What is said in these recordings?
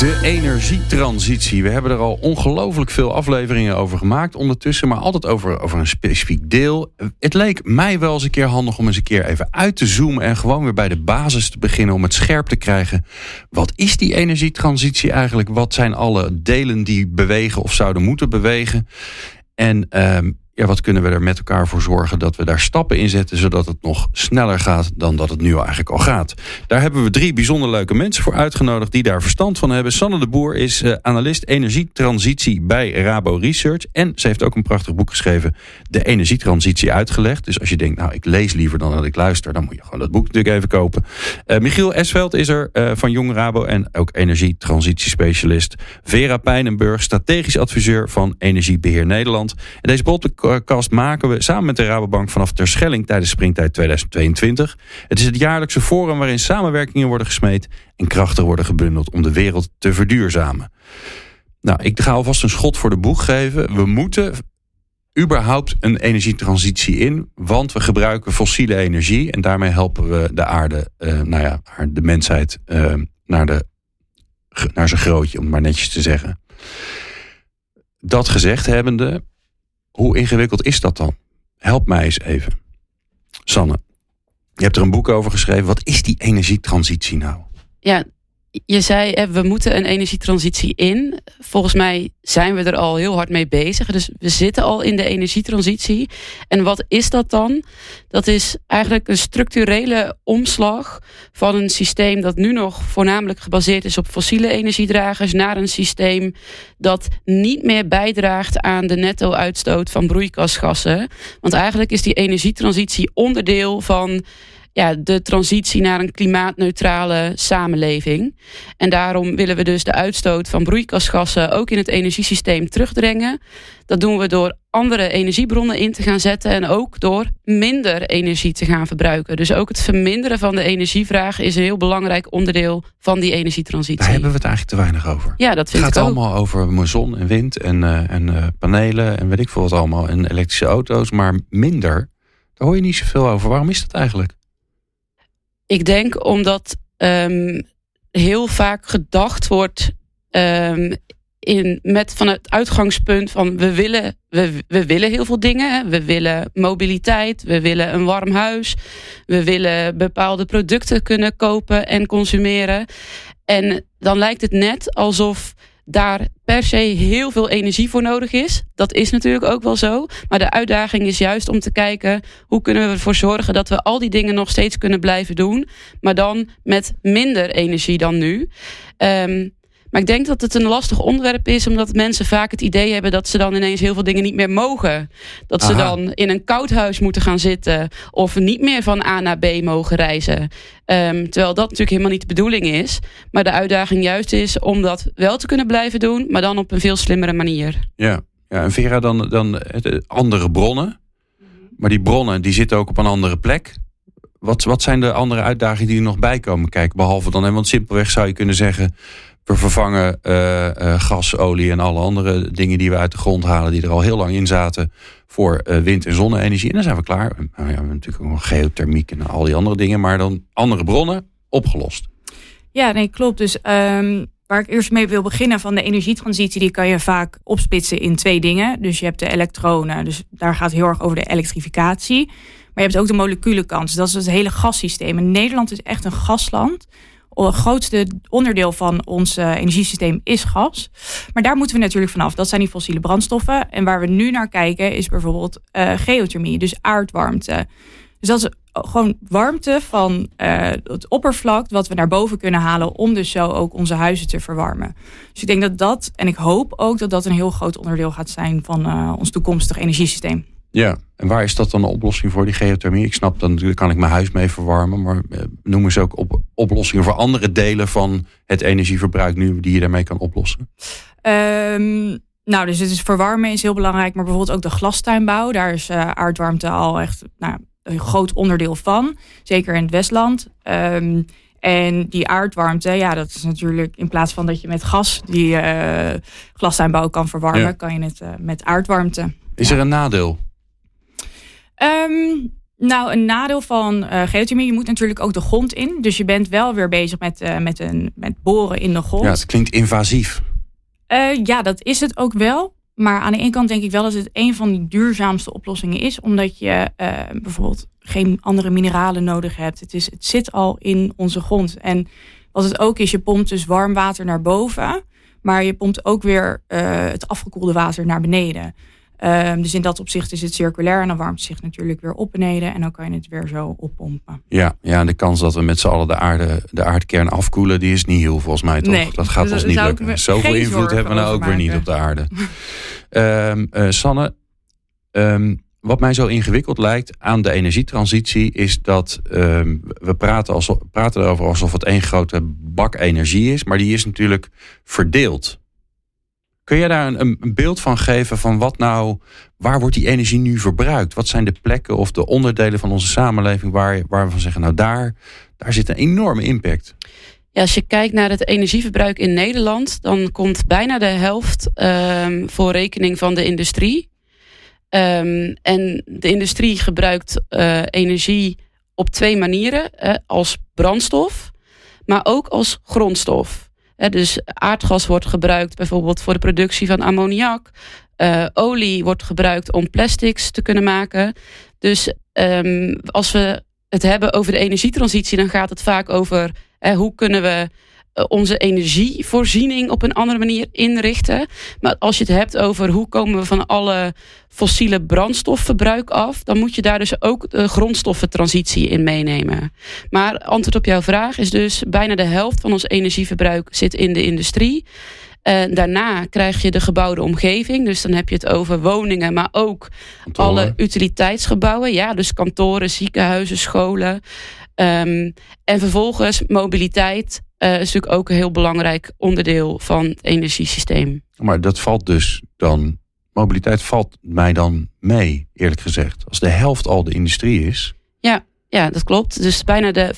De energietransitie. We hebben er al ongelooflijk veel afleveringen over gemaakt ondertussen, maar altijd over, over een specifiek deel. Het leek mij wel eens een keer handig om eens een keer even uit te zoomen en gewoon weer bij de basis te beginnen om het scherp te krijgen. Wat is die energietransitie eigenlijk? Wat zijn alle delen die bewegen of zouden moeten bewegen? En ehm, ja, wat kunnen we er met elkaar voor zorgen dat we daar stappen in zetten, zodat het nog sneller gaat dan dat het nu eigenlijk al gaat. Daar hebben we drie bijzonder leuke mensen voor uitgenodigd die daar verstand van hebben. Sanne de Boer is uh, analist energietransitie bij Rabo Research. En ze heeft ook een prachtig boek geschreven, De Energietransitie uitgelegd. Dus als je denkt, nou ik lees liever dan dat ik luister, dan moet je gewoon dat boek natuurlijk even kopen. Uh, Michiel Esveld is er uh, van Jong Rabo en ook energietransitiespecialist. Vera Pijnenburg, strategisch adviseur van Energiebeheer Nederland. En deze podcast podcast maken we samen met de Rabobank vanaf Terschelling tijdens Springtijd 2022. Het is het jaarlijkse forum waarin samenwerkingen worden gesmeed en krachten worden gebundeld om de wereld te verduurzamen. Nou, ik ga alvast een schot voor de boeg geven. We moeten überhaupt een energietransitie in, want we gebruiken fossiele energie en daarmee helpen we de aarde, uh, nou ja, de mensheid uh, naar, de, naar zijn grootje, om het maar netjes te zeggen. Dat gezegd hebbende, hoe ingewikkeld is dat dan? Help mij eens even. Sanne, je hebt er een boek over geschreven. Wat is die energietransitie nou? Ja, je zei, we moeten een energietransitie in. Volgens mij zijn we er al heel hard mee bezig. Dus we zitten al in de energietransitie. En wat is dat dan? Dat is eigenlijk een structurele omslag van een systeem dat nu nog voornamelijk gebaseerd is op fossiele energiedragers naar een systeem dat niet meer bijdraagt aan de netto-uitstoot van broeikasgassen. Want eigenlijk is die energietransitie onderdeel van ja, de transitie naar een klimaatneutrale samenleving. En daarom willen we dus de uitstoot van broeikasgassen ook in het energiesysteem terugdringen. Dat doen we door andere energiebronnen in te gaan zetten en ook door minder energie te gaan verbruiken. Dus ook het verminderen van de energievraag is een heel belangrijk onderdeel van die energietransitie. Daar hebben we het eigenlijk te weinig over. Ja, dat vind het ik ook. Het gaat allemaal over zon en wind en, uh, en uh, panelen en weet ik veel wat allemaal en elektrische auto's, maar minder. Daar hoor je niet zoveel over. Waarom is dat eigenlijk? Ik denk omdat um, heel vaak gedacht wordt um, in, met van het uitgangspunt van we willen, we, we willen heel veel dingen. We willen mobiliteit, we willen een warm huis, we willen bepaalde producten kunnen kopen en consumeren. En dan lijkt het net alsof daar per se heel veel energie voor nodig is. Dat is natuurlijk ook wel zo. Maar de uitdaging is juist om te kijken hoe kunnen we ervoor zorgen dat we al die dingen nog steeds kunnen blijven doen. Maar dan met minder energie dan nu. Um, maar ik denk dat het een lastig onderwerp is, omdat mensen vaak het idee hebben dat ze dan ineens heel veel dingen niet meer mogen. Dat ze dan in een koud huis moeten gaan zitten of niet meer van A naar B mogen reizen. Um, terwijl dat natuurlijk helemaal niet de bedoeling is. Maar de uitdaging juist is om dat wel te kunnen blijven doen, maar dan op een veel slimmere manier. Ja, ja en Vera, dan, dan andere bronnen. Maar die bronnen die zitten ook op een andere plek. Wat, wat zijn de andere uitdagingen die er nog bij komen kijken? Behalve dan, want simpelweg zou je kunnen zeggen we vervangen uh, uh, gas, olie en alle andere dingen die we uit de grond halen, die er al heel lang in zaten, voor uh, wind- en zonne-energie. En dan zijn we klaar. Nou ja, we hebben natuurlijk ook nog geothermiek en al die andere dingen, maar dan andere bronnen opgelost. Ja, nee, klopt. Dus um, waar ik eerst mee wil beginnen van de energietransitie, die kan je vaak opsplitsen in twee dingen. Dus je hebt de elektronen, dus daar gaat het heel erg over de elektrificatie. Maar je hebt ook de moleculenkant, dus dat is het hele gassysteem. En Nederland is echt een gasland het grootste onderdeel van ons uh, energiesysteem is gas. Maar daar moeten we natuurlijk vanaf. Dat zijn die fossiele brandstoffen. En waar we nu naar kijken is bijvoorbeeld uh, geothermie, dus aardwarmte. Dus dat is gewoon warmte van uh, het oppervlak wat we naar boven kunnen halen om dus zo ook onze huizen te verwarmen. Dus ik denk dat dat, en ik hoop ook dat dat een heel groot onderdeel gaat zijn van ons toekomstig energiesysteem. Ja, en waar is dat dan een oplossing voor, die geothermie? Ik snap, dan kan ik mijn huis mee verwarmen. Maar eh, noem eens ook op, oplossingen voor andere delen van het energieverbruik nu die je daarmee kan oplossen. Um, nou, dus het is verwarmen is heel belangrijk. Maar bijvoorbeeld ook de glastuinbouw. Daar is uh, aardwarmte al echt nou, een groot onderdeel van. Zeker in het Westland. Um, en die aardwarmte, ja, dat is natuurlijk in plaats van dat je met gas die uh, glastuinbouw kan verwarmen, kan je het uh, met aardwarmte. Is ja. er een nadeel? Um, nou, een nadeel van uh, geothermie, je moet natuurlijk ook de grond in. Dus je bent wel weer bezig met, uh, met, een, met boren in de grond. Ja, het klinkt invasief. Uh, ja, dat is het ook wel. Maar aan de ene kant denk ik wel dat het een van de duurzaamste oplossingen is. Omdat je bijvoorbeeld geen andere mineralen nodig hebt. Het, is, het zit al in onze grond. En wat het ook is, je pompt dus warm water naar boven. Maar je pompt ook weer het afgekoelde water naar beneden. Um, dus in dat opzicht is het circulair en dan warmt het zich natuurlijk weer op beneden en dan kan je het weer zo oppompen. Ja, ja en de kans dat we met z'n allen de, aarde, de aardkern afkoelen, die is niet heel volgens mij toch? Nee, dat gaat dus ons niet lukken. Zoveel invloed hebben we nou ook weer niet op de aarde. um, uh, Sanne, um, wat mij zo ingewikkeld lijkt aan de energietransitie is dat um, we praten, alsof, praten erover alsof het één grote bak energie is, maar die is natuurlijk verdeeld. Kun je daar een, een, beeld van geven van wat nou, waar wordt die energie nu verbruikt? Wat zijn de plekken of de onderdelen van onze samenleving waar, waar we van zeggen, nou daar, daar zit een enorme impact. Ja, als je kijkt naar het energieverbruik in Nederland, dan komt bijna de helft um, voor rekening van de industrie. Um, en de industrie gebruikt uh, energie op twee manieren: als brandstof, maar ook als grondstof. Dus aardgas wordt gebruikt bijvoorbeeld voor de productie van ammoniak. Uh, olie wordt gebruikt om plastics te kunnen maken. Dus um, als we het hebben over de energietransitie, dan gaat het vaak over eh, hoe kunnen we onze energievoorziening op een andere manier inrichten. Maar als je het hebt over hoe komen we van alle fossiele brandstofverbruik af, dan moet je daar dus ook de grondstoffentransitie in meenemen. Maar antwoord op jouw vraag is dus bijna de helft van ons energieverbruik zit in de industrie. En daarna krijg je de gebouwde omgeving. Dus dan heb je het over woningen, maar ook kantoren. alle utiliteitsgebouwen. Ja, dus kantoren, ziekenhuizen, scholen. Um, en vervolgens mobiliteit, uh, is natuurlijk ook een heel belangrijk onderdeel van het energiesysteem. Maar dat valt dus dan, mobiliteit valt mij dan mee, eerlijk gezegd. Als de helft al de industrie is. Ja, dat klopt. Dus bijna de 45%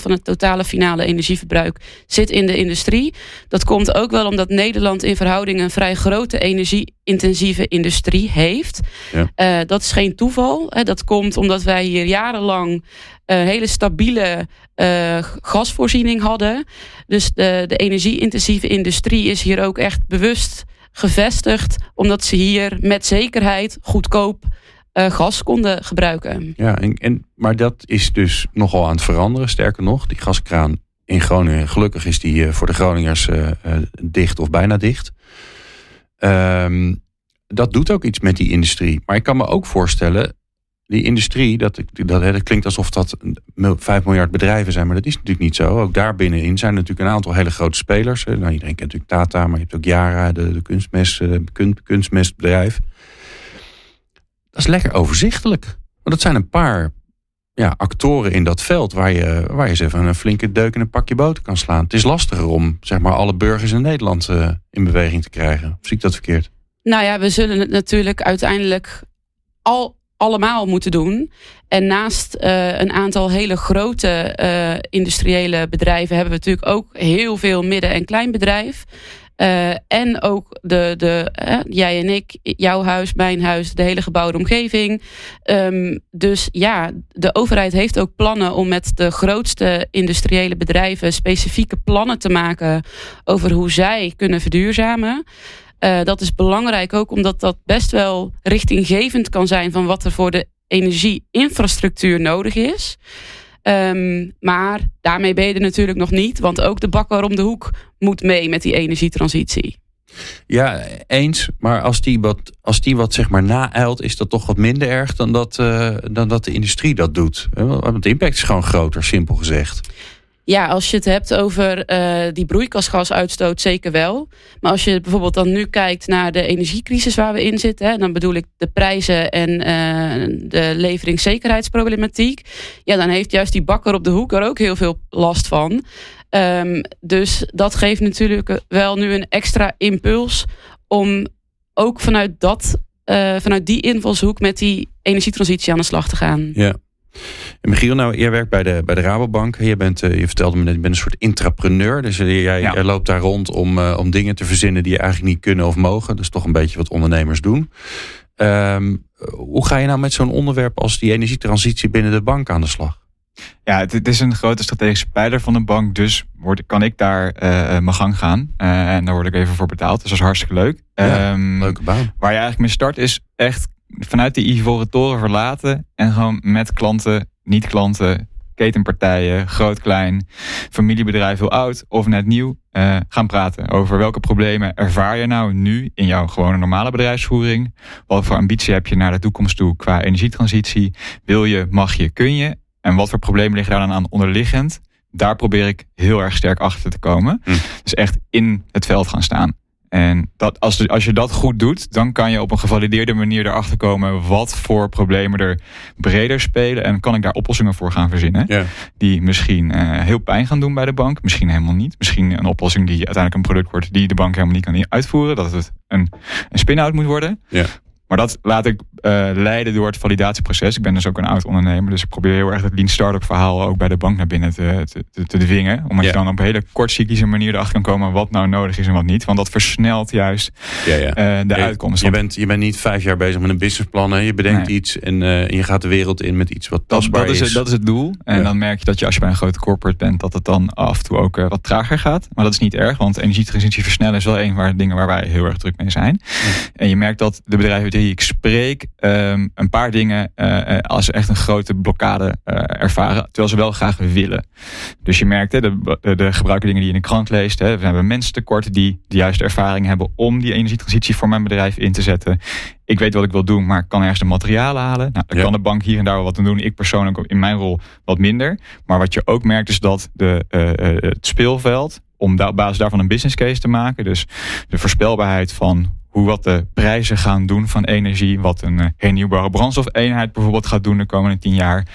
van het totale finale energieverbruik zit in de industrie. Dat komt ook wel omdat Nederland in verhouding een vrij grote energie-intensieve industrie heeft. Ja. Uh, dat is geen toeval. Dat komt omdat wij hier jarenlang een hele stabiele uh, gasvoorziening hadden. Dus de, de energie-intensieve industrie is hier ook echt bewust gevestigd, omdat ze hier met zekerheid goedkoop uh, gas konden gebruiken. Ja, en, en, maar dat is dus nogal aan het veranderen. Sterker nog, die gaskraan in Groningen, gelukkig is die uh, voor de Groningers uh, dicht of bijna dicht. Um, dat doet ook iets met die industrie. Maar ik kan me ook voorstellen die industrie, dat, dat, dat klinkt alsof dat 5 miljard bedrijven zijn, maar dat is natuurlijk niet zo. Ook daar binnenin zijn natuurlijk een aantal hele grote spelers. Nou, iedereen kent natuurlijk Tata, maar je hebt ook Yara, de, de kunstmest, kunst, kunstmestbedrijf. Dat is lekker overzichtelijk. Want dat zijn een paar ja, actoren in dat veld waar je, waar je eens even een flinke deuk in een pakje boter kan slaan. Het is lastiger om zeg maar, alle burgers in Nederland uh, in beweging te krijgen. Of zie ik dat verkeerd? Nou ja, we zullen het natuurlijk uiteindelijk al allemaal moeten doen. En naast uh, een aantal hele grote uh, industriële bedrijven hebben we natuurlijk ook heel veel midden- en kleinbedrijf. Uh, en ook de, de, jij en ik, jouw huis, mijn huis, de hele gebouwde omgeving. Um, dus ja, de overheid heeft ook plannen om met de grootste industriële bedrijven specifieke plannen te maken over hoe zij kunnen verduurzamen. Uh, dat is belangrijk ook omdat dat best wel richtinggevend kan zijn van wat er voor de energieinfrastructuur nodig is. Um, maar daarmee ben je natuurlijk nog niet, want ook de bakker om de hoek moet mee met die energietransitie. Ja, eens. Maar als die wat, als die wat zeg maar naeilt, is dat toch wat minder erg dan dat, uh, dan dat de industrie dat doet. Want de impact is gewoon groter, simpel gezegd. Ja, als je het hebt over uh, die broeikasgasuitstoot, zeker wel. Maar als je bijvoorbeeld dan nu kijkt naar de energiecrisis waar we in zitten, hè, dan bedoel ik de prijzen en uh, de leveringszekerheidsproblematiek. Ja, dan heeft juist die bakker op de hoek er ook heel veel last van. Um, dus dat geeft natuurlijk wel nu een extra impuls om ook vanuit dat eh, vanuit die invalshoek met die energietransitie aan de slag te gaan. Ja. En Michiel, nou, jij werkt bij de, bij de Rabobank. Je, bent, uh, je vertelde me net, je bent een soort intrapreneur. Dus jij, ja. jij loopt daar rond om, uh, om dingen te verzinnen die je eigenlijk niet kunnen of mogen. Dat is toch een beetje wat ondernemers doen. Um, hoe ga je nou met zo'n onderwerp als die energietransitie binnen de bank aan de slag? Ja, het, is een grote strategische pijler van de bank. Dus word, kan ik daar uh, mijn gang gaan. Uh, en daar word ik even voor betaald. Dus dat is hartstikke leuk. Ja, um, leuke baan. Waar je eigenlijk mee start is echt vanuit die ivoren toren verlaten. En gewoon met klanten, niet-klanten, ketenpartijen, groot, klein, familiebedrijf, heel oud of net nieuw, uh, gaan praten over welke problemen ervaar je nou nu in jouw gewone normale bedrijfsvoering. Wat voor ambitie heb je naar de toekomst toe qua energietransitie? Wil je, mag je, kun je? En wat voor problemen liggen daar dan aan onderliggend? Daar probeer ik heel erg sterk achter te komen. Hm. Dus echt in het veld gaan staan. En dat, als, als je dat goed doet, dan kan je op een gevalideerde manier erachter komen wat voor problemen er breder spelen. En kan ik daar oplossingen voor gaan verzinnen. Die misschien uh, heel pijn gaan doen bij de bank. Misschien helemaal niet. Misschien een oplossing die uiteindelijk een product wordt die de bank helemaal niet kan uitvoeren. Dat het een, een spin-out moet worden. Maar dat laat ik uh, leiden door het validatieproces. Ik ben dus ook een oud ondernemer. Dus ik probeer heel erg het lean startup verhaal ook bij de bank naar binnen te, te, te, te dwingen. Omdat Ja. je dan op een hele kortcyclische manier erachter kan komen wat nou nodig is en wat niet. Want dat versnelt juist Ja, ja. uh, de Je- uitkomst. Je bent, je bent niet vijf jaar bezig met een businessplan. Hè? Je bedenkt Nee. iets en uh, je gaat de wereld in met iets wat dat, tastbaar dat, is, het, dat is het doel. En Ja. dan merk je dat je als je bij een grote corporate bent, dat het dan af en toe ook wat trager gaat. Maar dat is niet erg, want energietransitie versnellen is wel een van de dingen waar wij heel erg druk mee zijn. En je merkt dat de bedrijven die ik spreek, um, een paar dingen uh, als echt een grote blokkade uh, ervaren, terwijl ze wel graag willen. Dus je merkt, hè, de, de, gebruikelijke dingen die je in de krant leest, hè, we hebben mensen tekort die de juiste ervaring hebben om die energietransitie voor mijn bedrijf in te zetten. Ik weet wat ik wil doen, maar ik kan ergens de materialen halen. Nou, dan Ja. kan de bank hier en daar wel wat aan doen. Ik persoonlijk in mijn rol wat minder. Maar wat je ook merkt is dat de, uh, het speelveld, om op basis daarvan een business case te maken, dus de voorspelbaarheid van hoe wat de prijzen gaan doen van energie, wat een uh, hernieuwbare brandstofeenheid bijvoorbeeld gaat doen de komende tien jaar.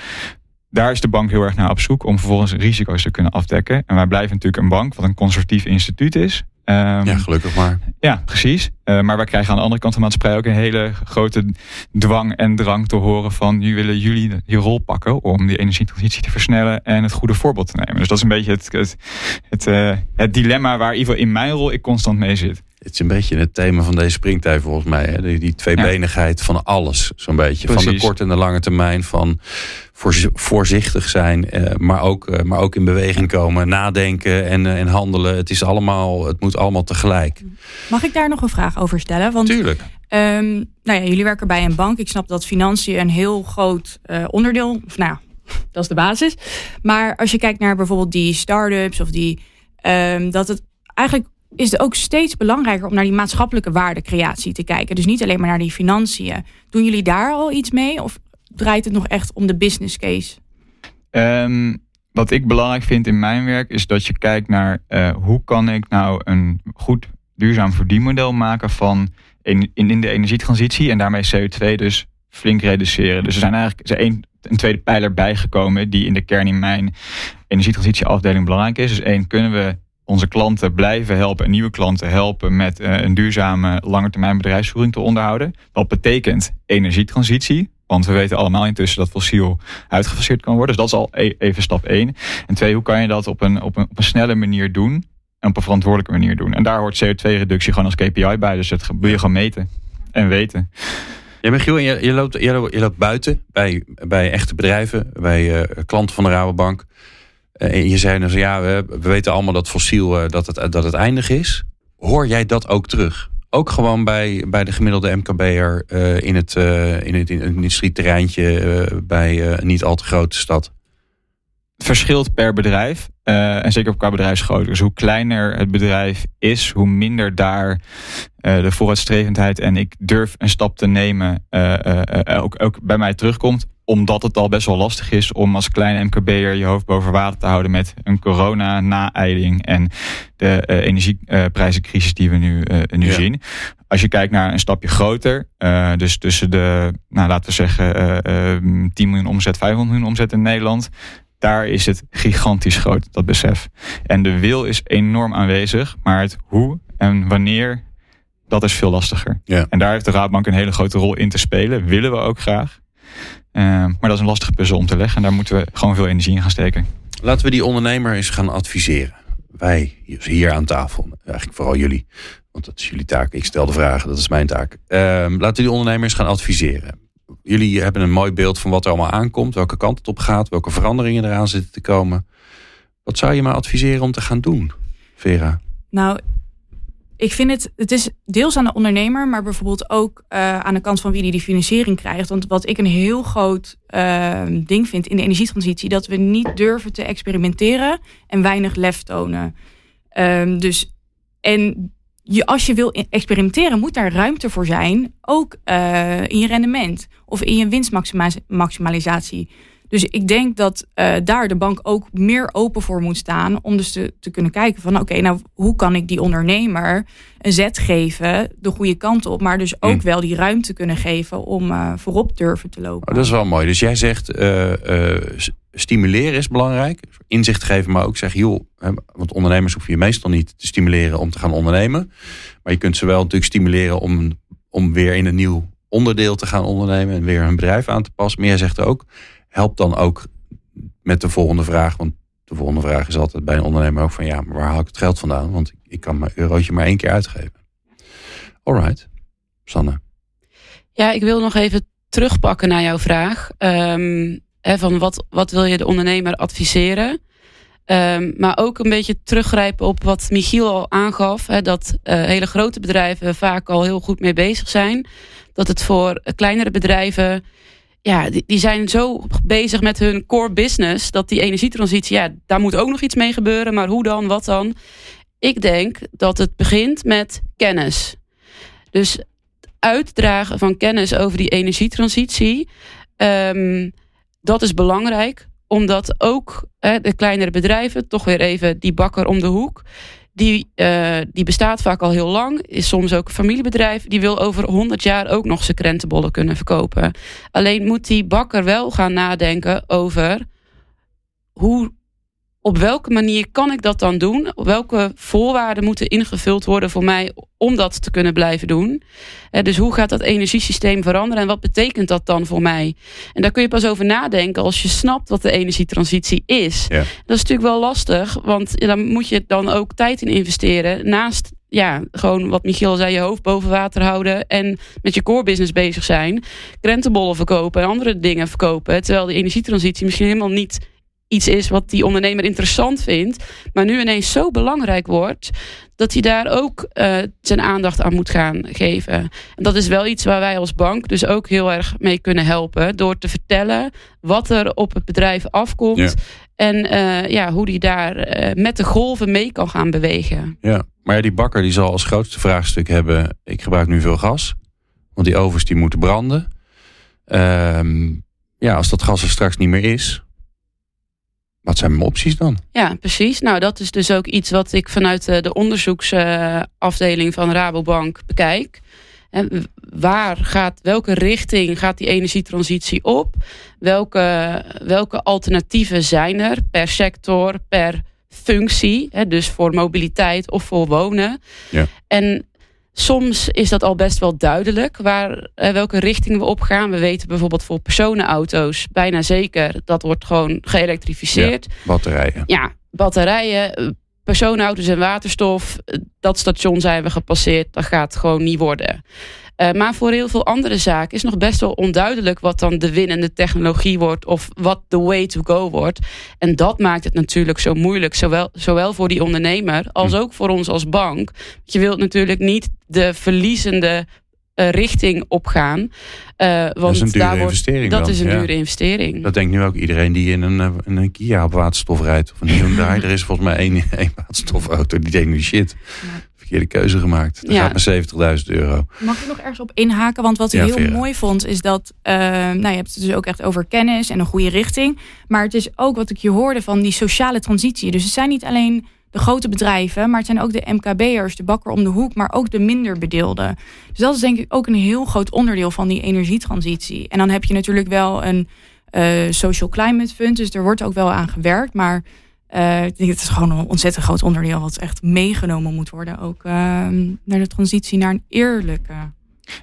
Daar is de bank heel erg naar op zoek om vervolgens risico's te kunnen afdekken. En wij blijven natuurlijk een bank, wat een conservatief instituut is. Um, Ja, gelukkig maar. ja, precies. Uh, maar wij krijgen aan de andere kant van de maatschappij ook een hele grote dwang en drang te horen van nu willen jullie je rol pakken om die energietransitie te versnellen en het goede voorbeeld te nemen. Dus dat is een beetje het, het, het, uh, het dilemma waar in ieder geval in mijn rol ik constant mee zit. Het is een beetje het thema van deze springtij volgens mij. Hè? Die, die tweebenigheid ja. van alles, zo'n beetje. Precies. Van de korte en de lange termijn. Van voor, voorzichtig zijn, uh, maar, ook, uh, maar ook in beweging komen. Nadenken en, uh, en handelen. Het, is allemaal, het moet allemaal tegelijk. Mag ik daar nog een vraag over stellen? Want, Tuurlijk. Um, nou ja, jullie werken bij een bank. Ik snap dat financiën een heel groot uh, onderdeel... Of nou ja, dat is de basis. Maar als je kijkt naar bijvoorbeeld die start-ups of die... Um, dat het eigenlijk is het ook steeds belangrijker om naar die maatschappelijke waardecreatie te kijken. Dus niet alleen maar naar die financiën. Doen jullie daar al iets mee? Of draait het nog echt om de business case? Um, wat ik belangrijk vind in mijn werk is dat je kijkt naar uh, hoe kan ik nou een goed duurzaam verdienmodel maken van in, in de energietransitie en daarmee CO2 dus flink reduceren. Dus er zijn eigenlijk er een, een tweede pijler bijgekomen die in de kern in mijn energietransitieafdeling belangrijk is. Dus één, kunnen we onze klanten blijven helpen en nieuwe klanten helpen met uh, een duurzame langetermijn bedrijfsvoering te onderhouden. Dat betekent energietransitie. Want we weten allemaal intussen dat fossiel uitgefaseerd kan worden. Dus dat is al e even stap één. En twee, hoe kan je dat op een, op een, snelle manier doen? En op een verantwoordelijke manier doen. En daar hoort CO2-reductie gewoon als KPI bij. Dus dat wil je gewoon meten en weten. Ja, Michiel, je, je, loopt, je, loopt, je loopt buiten bij, bij echte bedrijven, bij uh, klanten van de Rabobank. En je zei dus, ja, we, we weten allemaal dat fossiel uh, dat het, dat het eindig is. Hoor jij dat ook terug? Ook gewoon bij, bij de gemiddelde MKB'er uh, in, het, uh, in, het, in het industrieterreintje bij een niet al te grote stad? Verschilt per bedrijf. en zeker ook qua bedrijfsgrootte. Dus hoe kleiner het bedrijf is, hoe minder daar de vooruitstrevendheid en ik durf een stap te nemen ook, ook bij mij terugkomt omdat het al best wel lastig is om als kleine MKB'er je hoofd boven water te houden met een corona-naeiling en de uh, energieprijzencrisis die we nu, uh, nu ja. zien. Als je kijkt naar een stapje groter, uh, dus tussen de, nou, laten we zeggen, 10 miljoen omzet, 500 miljoen omzet in Nederland, daar is het gigantisch groot, dat besef. En de wil is enorm aanwezig, maar het hoe en wanneer dat is veel lastiger. Ja. En daar heeft de Raadbank een hele grote rol in te spelen. Willen we ook graag. Uh, maar dat is een lastige puzzel om te leggen. En daar moeten we gewoon veel energie in gaan steken. Laten we die ondernemer eens gaan adviseren. Wij hier aan tafel, eigenlijk vooral jullie. Want dat is jullie taak. Ik stel de vragen, dat is mijn taak. Uh, laten we die ondernemers gaan adviseren. Jullie hebben een mooi beeld van wat er allemaal aankomt. Welke kant het op gaat. Welke veranderingen eraan zitten te komen. Wat zou je me adviseren om te gaan doen, Vera? Nou, ik vind het, het is deels aan de ondernemer, maar bijvoorbeeld ook uh, aan de kant van wie die die financiering krijgt. Want wat ik een heel groot uh, ding vind in de energietransitie, dat we niet durven te experimenteren en weinig lef tonen. Um, dus, en je, als je wil experimenteren, moet daar ruimte voor zijn, ook uh, in je rendement of in je winstmaximalisatie. Dus ik denk dat uh, daar de bank ook meer open voor moet staan. Om dus te, te kunnen kijken van oké, okay, nou hoe kan ik die ondernemer een zet geven, de goede kant op. Maar dus ook mm. wel die ruimte kunnen geven om uh, voorop durven te lopen. Oh, dat is wel mooi. Dus jij zegt uh, stimuleren is belangrijk. Inzicht geven, maar ook zeggen, joh, want ondernemers hoef je meestal niet te stimuleren om te gaan ondernemen. Maar je kunt ze wel natuurlijk stimuleren om, om weer in een nieuw onderdeel te gaan ondernemen en weer een bedrijf aan te passen. Maar jij zegt ook, help dan ook met de volgende vraag. Want de volgende vraag is altijd bij een ondernemer ook van ja, maar waar haal ik het geld vandaan? Want ik kan mijn eurotje maar één keer uitgeven. Alright, Sanne. Ja, ik wil nog even terugpakken naar jouw vraag. Hè, van wat, wat wil je de ondernemer adviseren? Um, maar ook een beetje teruggrijpen op wat Michiel al aangaf. Dat uh, hele grote bedrijven vaak al heel goed mee bezig zijn. Dat het voor kleinere bedrijven ja, die, zijn zo bezig met hun core business dat die energietransitie, ja, daar moet ook nog iets mee gebeuren. Maar hoe dan, wat dan? Ik denk dat het begint met kennis. Dus uitdragen van kennis over die energietransitie, um, dat is belangrijk. Omdat ook de kleinere bedrijven, toch weer even die bakker om de hoek, die, uh, die bestaat vaak al heel lang. Is soms ook een familiebedrijf. Die wil over 100 jaar ook nog zijn krentenbollen kunnen verkopen. Alleen moet die bakker wel gaan nadenken over hoe, op welke manier kan ik dat dan doen? Welke voorwaarden moeten ingevuld worden voor mij om dat te kunnen blijven doen? dus hoe gaat dat energiesysteem veranderen en wat betekent dat dan voor mij? En daar kun je pas over nadenken als je snapt wat de energietransitie is. Ja. Dat is natuurlijk wel lastig, want dan moet je dan ook tijd in investeren. Naast ja, gewoon wat Michiel zei, je hoofd boven water houden en met je core business bezig zijn. Krentenbollen verkopen en andere dingen verkopen. Terwijl de energietransitie misschien helemaal niet iets is wat die ondernemer interessant vindt, maar nu ineens zo belangrijk wordt, dat hij daar ook uh, zijn aandacht aan moet gaan geven. En dat is wel iets waar wij als bank dus ook heel erg mee kunnen helpen, door te vertellen wat er op het bedrijf afkomt Ja. en uh, ja, hoe die daar uh, met de golven mee kan gaan bewegen. Ja, maar ja, die bakker die zal als grootste vraagstuk hebben: ik gebruik nu veel gas, want die ovens die moeten branden. Ehm, ja, als dat gas er straks niet meer is, wat zijn mijn opties dan? Ja, precies. Nou, dat is dus ook iets wat ik vanuit de onderzoeksafdeling van Rabobank bekijk. En waar gaat, welke richting gaat die energietransitie op? Welke, welke alternatieven zijn er per sector, per functie? Hè, dus voor mobiliteit of voor wonen. Ja. En soms is dat al best wel duidelijk waar, eh, welke richting we op gaan. We weten bijvoorbeeld voor personenauto's bijna zeker dat wordt gewoon geëlektrificeerd. Ja, batterijen. Ja, batterijen, personenauto's en waterstof. Dat station zijn we gepasseerd. Dat gaat gewoon niet worden. Uh, maar voor heel veel andere zaken is nog best wel onduidelijk wat dan de winnende technologie wordt of wat de way to go wordt. En dat maakt het natuurlijk zo moeilijk, zowel, zowel voor die ondernemer als ook voor ons als bank. Want je wilt natuurlijk niet de verliezende uh, richting opgaan. Uh, want dat is een dure daar wordt, investering. Dat dan. is een ja. dure investering. Dat denkt nu ook iedereen die in een, in een Kia op waterstof rijdt. Of een Hyundai. er is volgens mij één, één waterstofauto. Die denkt nu shit. Ja verkeerde keuze gemaakt. Dat Ja. gaat maar 70.000 euro. Mag ik nog ergens op inhaken? Want wat ik Ja, heel Vera. mooi vond, is dat. eh, nou, je hebt het dus ook echt over kennis en een goede richting. Maar het is ook wat ik je hoorde van die sociale transitie. Dus het zijn niet alleen de grote bedrijven, maar het zijn ook de MKB'ers, de bakker om de hoek, maar ook de minder bedeelden. Dus dat is denk ik ook een heel groot onderdeel van die energietransitie. En dan heb je natuurlijk wel een eh, social climate fund, dus er wordt ook wel aan gewerkt. Maar Uh, ik denk het is gewoon een ontzettend groot onderdeel wat echt meegenomen moet worden. Ook uh, naar de transitie naar een eerlijke.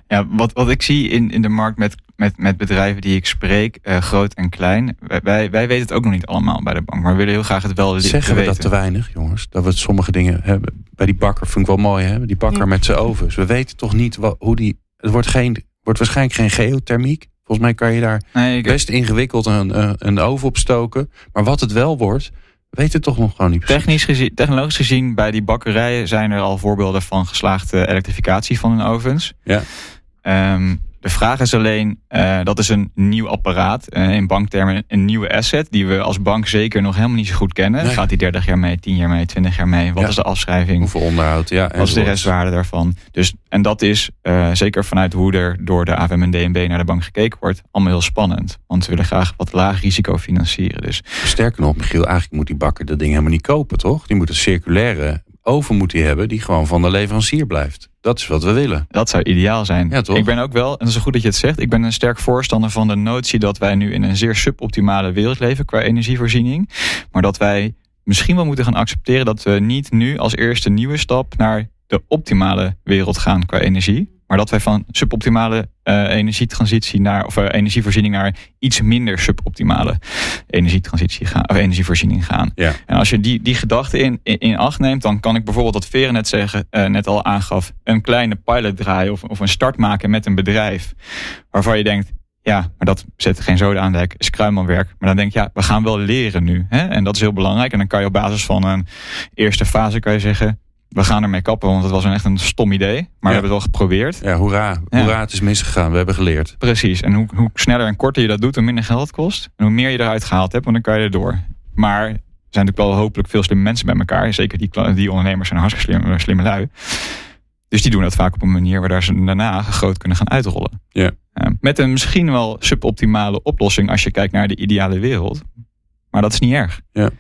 Ja, wat, wat ik zie in, in de markt met, met, met bedrijven die ik spreek, uh, groot en klein. Wij, wij, wij weten het ook nog niet allemaal bij de bank, maar we willen heel graag het wel Zeggen we weten. dat te weinig, jongens? Dat we sommige dingen hebben. Bij die bakker vind ik wel mooi, hè? Die bakker Ja. met zijn ovens. We weten toch niet wat, hoe die. Het wordt, geen, wordt waarschijnlijk geen geothermiek. Volgens mij kan je daar Nee, ik, best ingewikkeld een, een, een oven op stoken. Maar wat het wel wordt, weet het toch nog gewoon niet precies. Technisch gezien, technologisch gezien, bij die bakkerijen zijn er al voorbeelden van geslaagde elektrificatie van hun ovens. Ja. Ehm, de vraag is alleen, eh, dat is een nieuw apparaat, eh, in banktermen een nieuwe asset, die we als bank zeker nog helemaal niet zo goed kennen. Nee. Gaat die 30 jaar mee, 10 jaar mee, 20 jaar mee? Wat Ja. is de afschrijving? Hoeveel onderhoud, ja. Wat is de restwaarde daarvan? Dus, en dat is eh, zeker vanuit hoe er door de AFM en DNB naar de bank gekeken wordt, allemaal heel spannend. Want we willen graag wat laag risico financieren. Dus Sterker nog, Michiel, eigenlijk moet die bakker dat ding helemaal niet kopen, toch? Die moet een circulaire oven moet hij hebben die gewoon van de leverancier blijft. Dat is wat we willen. Dat zou ideaal zijn. Ja, toch? Ik ben ook wel, en dat is goed dat je het zegt, ik ben een sterk voorstander van de notie dat wij nu in een zeer suboptimale wereld leven qua energievoorziening. Maar dat wij misschien wel moeten gaan accepteren dat we niet nu als eerste nieuwe stap naar de optimale wereld gaan qua energie. Maar dat wij van suboptimale eh, energietransitie naar, of eh, energievoorziening naar iets minder suboptimale energietransitie gaan, of energievoorziening gaan. Ja. En als je die, die gedachte in, in, in acht neemt, dan kan ik bijvoorbeeld wat Veren net, zeggen, eh, net al aangaf, een kleine pilot draaien of, of een start maken met een bedrijf. Waarvan je denkt, ja, maar dat zet geen zoden aan de hek, is kruimelwerk. Maar dan denk je, ja, we gaan wel leren nu. Hè? En dat is heel belangrijk. En dan kan je op basis van een eerste fase kan je zeggen, we gaan ermee kappen, want het was een echt een stom idee. Maar we hebben het wel geprobeerd. Ja, hoera. Ja. Hoera, het is misgegaan. We hebben geleerd. Precies. En hoe, hoe sneller en korter je dat doet, hoe minder geld het kost. En hoe meer je eruit gehaald hebt, want dan kan je erdoor. Maar er zijn natuurlijk wel hopelijk veel slimme mensen bij elkaar. Zeker die, die ondernemers zijn hartstikke slimme, slimme lui. Dus die doen dat vaak op een manier waar ze daarna groot kunnen gaan uitrollen. Ja. Eh, met een misschien wel suboptimale oplossing als je kijkt naar de ideale wereld. Maar dat is niet erg. Ja.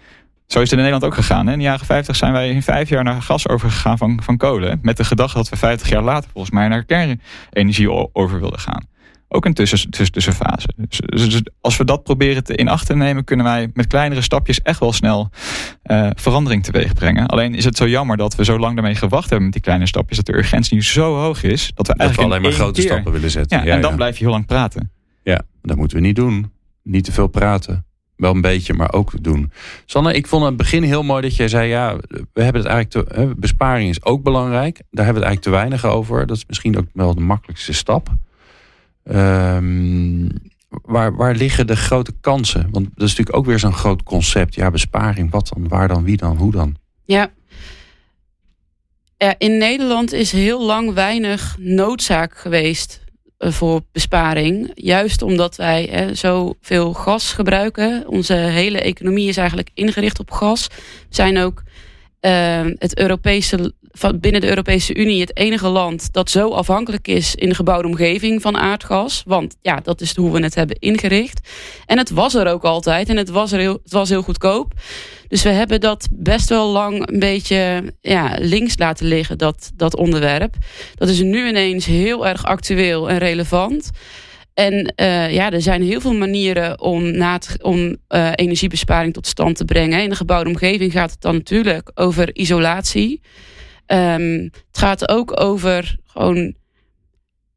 Zo is het in Nederland ook gegaan. Hè? In de jaren 50 zijn wij in vijf jaar naar gas overgegaan van, van kolen. Met de gedachte dat we 50 jaar later volgens mij naar kernenergie over wilden gaan. Ook een tussen, tussen, tussenfase. Dus, dus- dus als we dat proberen te in acht te nemen, kunnen wij met kleinere stapjes echt wel snel eh, verandering teweeg brengen. Alleen is het zo jammer dat we zo lang daarmee gewacht hebben met die kleine stapjes, dat de urgentie nu zo hoog is, dat we Dat we eigenlijk alleen maar grote keer- stappen willen zetten. Ja, en dan blijf je heel lang praten. Ja, dat moeten we niet doen. Niet te veel praten. Wel een beetje, maar ook doen. Sanne, ik vond het begin heel mooi dat jij zei... ja, we hebben het eigenlijk te, besparing is ook belangrijk. Daar hebben we het eigenlijk te weinig over. Dat is misschien ook wel de makkelijkste stap. Ehm, waar, waar liggen de grote kansen? Want dat is natuurlijk ook weer zo'n groot concept. Ja, besparing, wat dan? Waar dan? Wie dan? Hoe dan? Ja. ja. In Nederland is heel lang weinig noodzaak geweest voor besparing. Juist omdat wij hè, zoveel gas gebruiken. Onze hele economie is eigenlijk ingericht op gas. We zijn ook eh, het Europese, van binnen de Europese Unie het enige land dat zo afhankelijk is in de gebouwde omgeving van aardgas. Want ja, dat is hoe we het hebben ingericht. En het was er ook altijd en het was, er heel, het was heel goedkoop. Dus we hebben dat best wel lang een beetje ja, links laten liggen, dat, dat onderwerp. Dat is nu ineens heel erg actueel en relevant. En eh, ja, er zijn heel veel manieren om, na om eh, energiebesparing tot stand te brengen. In de gebouwde omgeving gaat het dan natuurlijk over isolatie. Ehm, het gaat ook over gewoon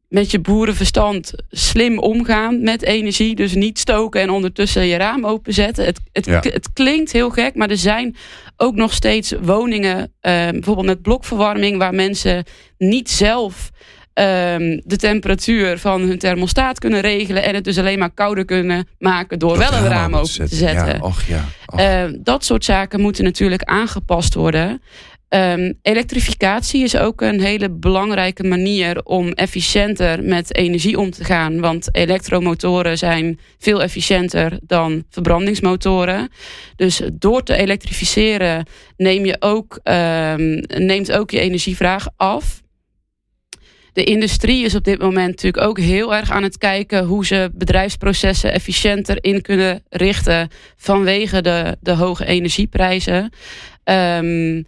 met je boerenverstand slim omgaan met energie. Dus niet stoken en ondertussen je raam openzetten. Het, het, Ja. het klinkt heel gek, maar er zijn ook nog steeds woningen, eh, bijvoorbeeld met blokverwarming, waar mensen niet zelf ehm, de temperatuur van hun thermostaat kunnen regelen. En het dus alleen maar kouder kunnen maken door wel een raam open te zetten. Ja, och ja. och. Dat soort zaken moeten natuurlijk aangepast worden. Ehm, elektrificatie is ook een hele belangrijke manier om efficiënter met energie om te gaan. Want elektromotoren zijn veel efficiënter dan verbrandingsmotoren. Dus door te elektrificeren neem je ook, ehm, neemt ook je energievraag af. De industrie is op dit moment natuurlijk ook heel erg aan het kijken hoe ze bedrijfsprocessen efficiënter in kunnen richten vanwege de, de hoge energieprijzen. Ehm,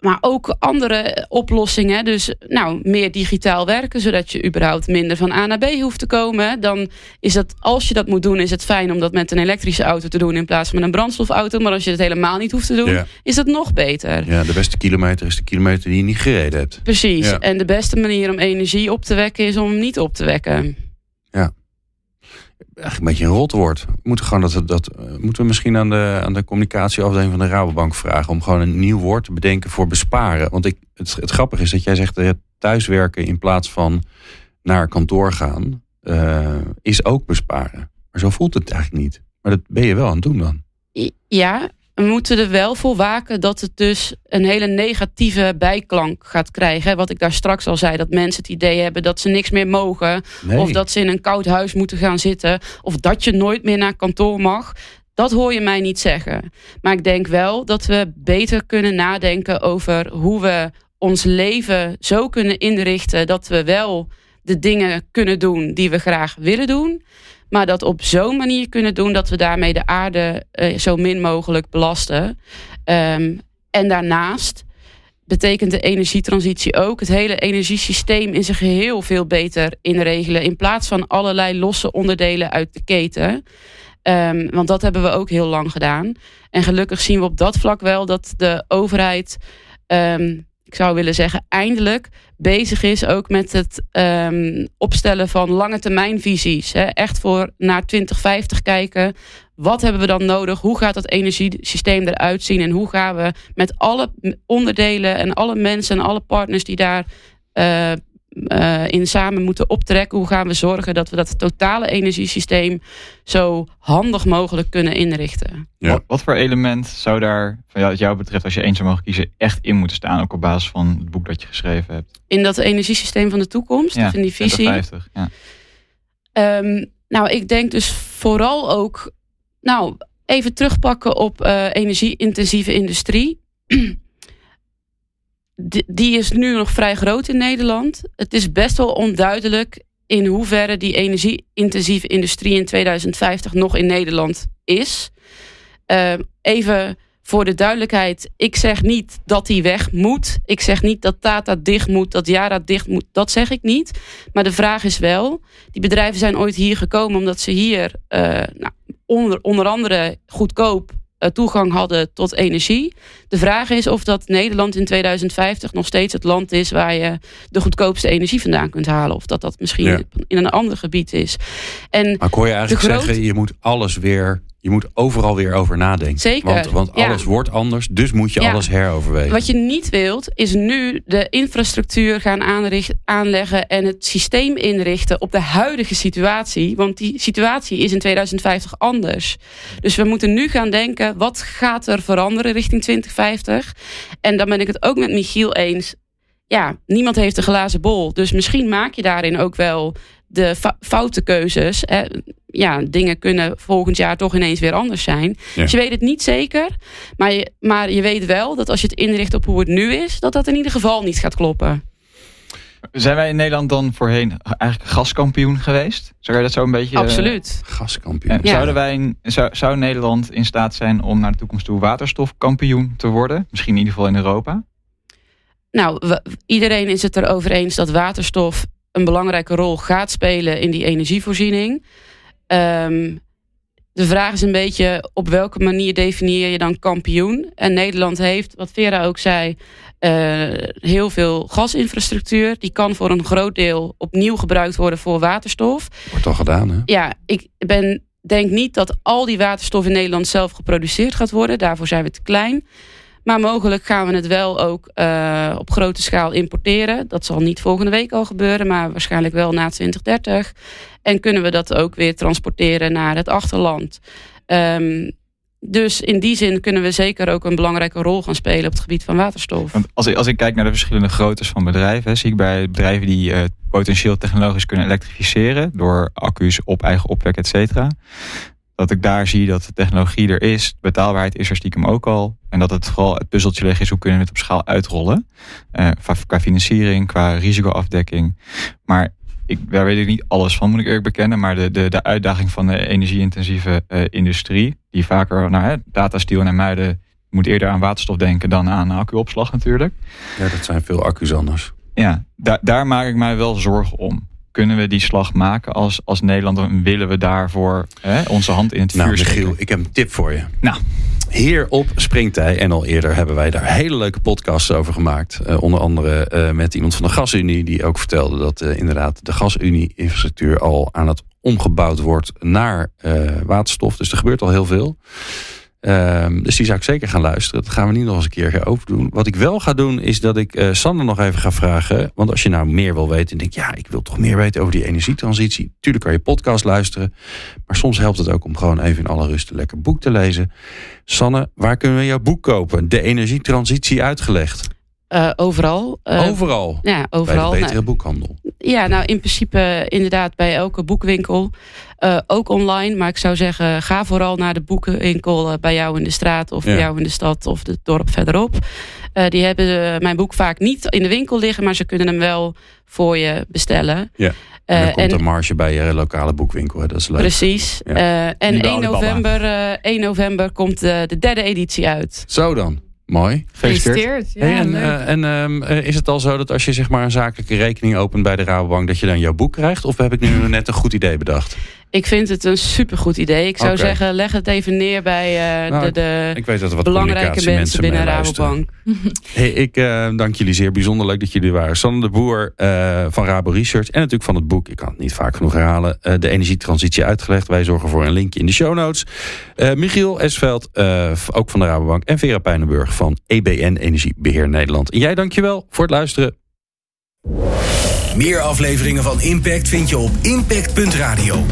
maar ook andere oplossingen. Dus nou, meer digitaal werken, zodat je überhaupt minder van A naar B hoeft te komen. Dan is dat, als je dat moet doen, is het fijn om dat met een elektrische auto te doen in plaats van met een brandstofauto. Maar als je het helemaal niet hoeft te doen, Ja. is dat nog beter. Ja, de beste kilometer is de kilometer die je niet gereden hebt. Precies. Ja. En de beste manier om energie op te wekken is om hem niet op te wekken. Eigenlijk een beetje een rotwoord. We moeten, gewoon dat, dat, eh, moeten we misschien aan de, aan de communicatieafdeling van de Rabobank vragen... om gewoon een nieuw woord te bedenken voor besparen. Want ik, het, het grappige is dat jij zegt... eh, thuiswerken in plaats van naar kantoor gaan... eh, is ook besparen. Maar zo voelt het eigenlijk niet. Maar dat ben je wel aan het doen dan. Ja, we moeten er wel voor waken dat het dus een hele negatieve bijklank gaat krijgen. Wat ik daar straks al zei, dat mensen het idee hebben dat ze niks meer mogen. Nee. Of dat ze in een koud huis moeten gaan zitten. Of dat je nooit meer naar kantoor mag. Dat hoor je mij niet zeggen. Maar ik denk wel dat we beter kunnen nadenken over hoe we ons leven zo kunnen inrichten dat we wel de dingen kunnen doen die we graag willen doen. Maar dat op zo'n manier kunnen doen dat we daarmee de aarde eh, zo min mogelijk belasten. Ehm, en daarnaast betekent de energietransitie ook het hele energiesysteem in zijn geheel veel beter inregelen. In plaats van allerlei losse onderdelen uit de keten. Ehm, want dat hebben we ook heel lang gedaan. En gelukkig zien we op dat vlak wel dat de overheid, ehm, ik zou willen zeggen, eindelijk bezig is ook met het ehm, opstellen van lange termijnvisies. Hè. Echt voor naar 2050 kijken. Wat hebben we dan nodig? Hoe gaat dat energiesysteem eruit zien? En hoe gaan we met alle onderdelen en alle mensen en alle partners die daar eh, eh, in samen moeten optrekken. Hoe gaan we zorgen dat we dat totale energiesysteem zo handig mogelijk kunnen inrichten? Ja. Wat, wat voor element zou daar, van jou, wat jou betreft, als je één zou mogen kiezen, echt in moeten staan? Ook op basis van het boek dat je geschreven hebt. In dat energiesysteem van de toekomst, of in die visie. 2050. Ja. Ehm, nou, ik denk dus vooral ook, nou, even terugpakken op eh, energie-intensieve industrie. Die- is nu nog vrij groot in Nederland. Het is best wel onduidelijk in hoeverre die energie-intensieve industrie in 2050 nog in Nederland is. Ehm, even voor de duidelijkheid, ik zeg niet dat die weg moet. Ik zeg niet dat Tata dicht moet, dat Yara dicht moet. Dat zeg ik niet. Maar de vraag is wel, die bedrijven zijn ooit hier gekomen omdat ze hier eh, nou, onder, onder andere goedkoop toegang hadden tot energie. De vraag is of dat Nederland in 2050 nog steeds het land is waar je de goedkoopste energie vandaan kunt halen. Of dat dat misschien Ja. in een ander gebied is. En Maar hoor je eigenlijk groot- zeggen, je moet alles weer, je moet overal weer over nadenken. Zeker, Want, want ja. alles wordt anders, dus moet je Ja. alles heroverwegen. Wat je niet wilt, is nu de infrastructuur gaan aanricht- aanleggen en het systeem inrichten op de huidige situatie. Want die situatie is in 2050 anders. Dus we moeten nu gaan denken, wat gaat er veranderen richting 2050? En dan ben ik het ook met Michiel eens. Ja, niemand heeft een glazen bol. Dus misschien maak je daarin ook wel de foute keuzes. Hè. Ja, dingen kunnen volgend jaar toch ineens weer anders zijn. Ja. Dus je weet het niet zeker. Maar je, maar je weet wel dat als je het inricht op hoe het nu is, dat dat in ieder geval niet gaat kloppen. Zijn wij in Nederland dan voorheen eigenlijk gaskampioen geweest? Zou je dat zo een beetje... Absoluut. Gaskampioen. En Ja. zouden wij, zou, zou Nederland in staat zijn om naar de toekomst toe waterstofkampioen te worden? Misschien in ieder geval in Europa? Nou, we- iedereen is het erover eens dat waterstof een belangrijke rol gaat spelen in die energievoorziening. Ehm, de vraag is een beetje op welke manier definieer je dan kampioen? En Nederland heeft, wat Vera ook zei, eh, heel veel gasinfrastructuur. Die kan voor een groot deel opnieuw gebruikt worden voor waterstof. Wordt al gedaan, hè? Ja, ik ben, denk niet dat al die waterstof in Nederland zelf geproduceerd gaat worden. Daarvoor zijn we te klein. Maar mogelijk gaan we het wel ook eh, op grote schaal importeren. Dat zal niet volgende week al gebeuren, maar waarschijnlijk wel na 2030. En kunnen we dat ook weer transporteren naar het achterland. Ehm, dus in die zin kunnen we zeker ook een belangrijke rol gaan spelen op het gebied van waterstof. Als ik, als ik kijk naar de verschillende groottes van bedrijven, zie ik bij bedrijven die eh, potentieel technologisch kunnen elektrificeren door accu's op eigen opwek, et cetera. Dat ik daar zie dat de technologie er is, de betaalbaarheid is er stiekem ook al. En dat het vooral het puzzeltje leggen is hoe kunnen we het op schaal uitrollen. Eh, qua, financiering, qua risicoafdekking. Maar ik, daar weet ik niet alles van, moet ik eerlijk bekennen. Maar de, de, de uitdaging van de energie-intensieve eh, industrie, die vaker, nou, hè, Data en Muiden moet eerder aan waterstof denken dan aan accuopslag natuurlijk. Ja, dat zijn veel accu's anders. Ja, daar, daar maak ik mij wel zorgen om. Kunnen we die slag maken als, als Nederland? En willen we daarvoor hè, onze hand in het vuur Nou? Michiel, ik heb een tip voor je. Nou. Hier op Springtij en al eerder hebben wij daar hele leuke podcasts over gemaakt. Eh, onder andere eh, met iemand van de Gasunie die ook vertelde dat eh, inderdaad de Gasunie-infrastructuur al aan het omgebouwd wordt naar waterstof. Dus er gebeurt al heel veel. Ehm, dus die zou ik zeker gaan luisteren. Dat gaan we niet nog eens een keer overdoen. Wat ik wel ga doen is dat ik eh, Sander nog even ga vragen. Want als je nou meer wil weten en denkt... ja, ik wil toch meer weten over die energietransitie. Tuurlijk kan je podcast luisteren. Maar soms helpt het ook om gewoon even in alle rust een lekker boek te lezen. Sanne, waar kunnen we jouw boek kopen? De energietransitie uitgelegd. Eh, overal. Eh, overal. Ja, Bij overal. de betere Nou, boekhandel. ja, nou in principe inderdaad bij elke boekwinkel. Eh, ook online, maar ik zou zeggen, ga vooral naar de boekenwinkel eh, bij jou in de straat of Ja. bij jou in de stad of het dorp verderop. Die hebben mijn boek vaak niet in de winkel liggen, maar ze kunnen hem wel voor je bestellen. Ja. En dan komt de marge bij je lokale boekwinkel. hè. Dat is leuk. Precies. Ja. En Niet bij 1 Alibaba. november, eh, 1 november komt de derde editie uit. Zo dan. Mooi. Gefeliciteerd. Ja, Hey, en eh, en ehm, eh, is het al zo dat als je zeg maar een zakelijke rekening opent bij de Rabobank, dat je dan jouw boek krijgt? Of heb ik nu net een goed idee bedacht? Ik vind het een supergoed idee. Ik zou zeggen, leg het even neer bij eh, Nou, de, de Ik weet dat er wat belangrijke mensen binnen. Rabobank. Hey, ik eh, dank jullie zeer. Bijzonder leuk dat jullie er waren. Sander de Boer eh, van Rabo Research. En natuurlijk van het boek, ik kan het niet vaak genoeg herhalen. de energietransitie uitgelegd. Wij zorgen voor een linkje in de show notes. Michiel Esveld, ook van de Rabobank. En Vera Pijnenburg van EBN Energiebeheer Nederland. En jij dankjewel voor het luisteren. Meer afleveringen van Impact vind je op impact.radio.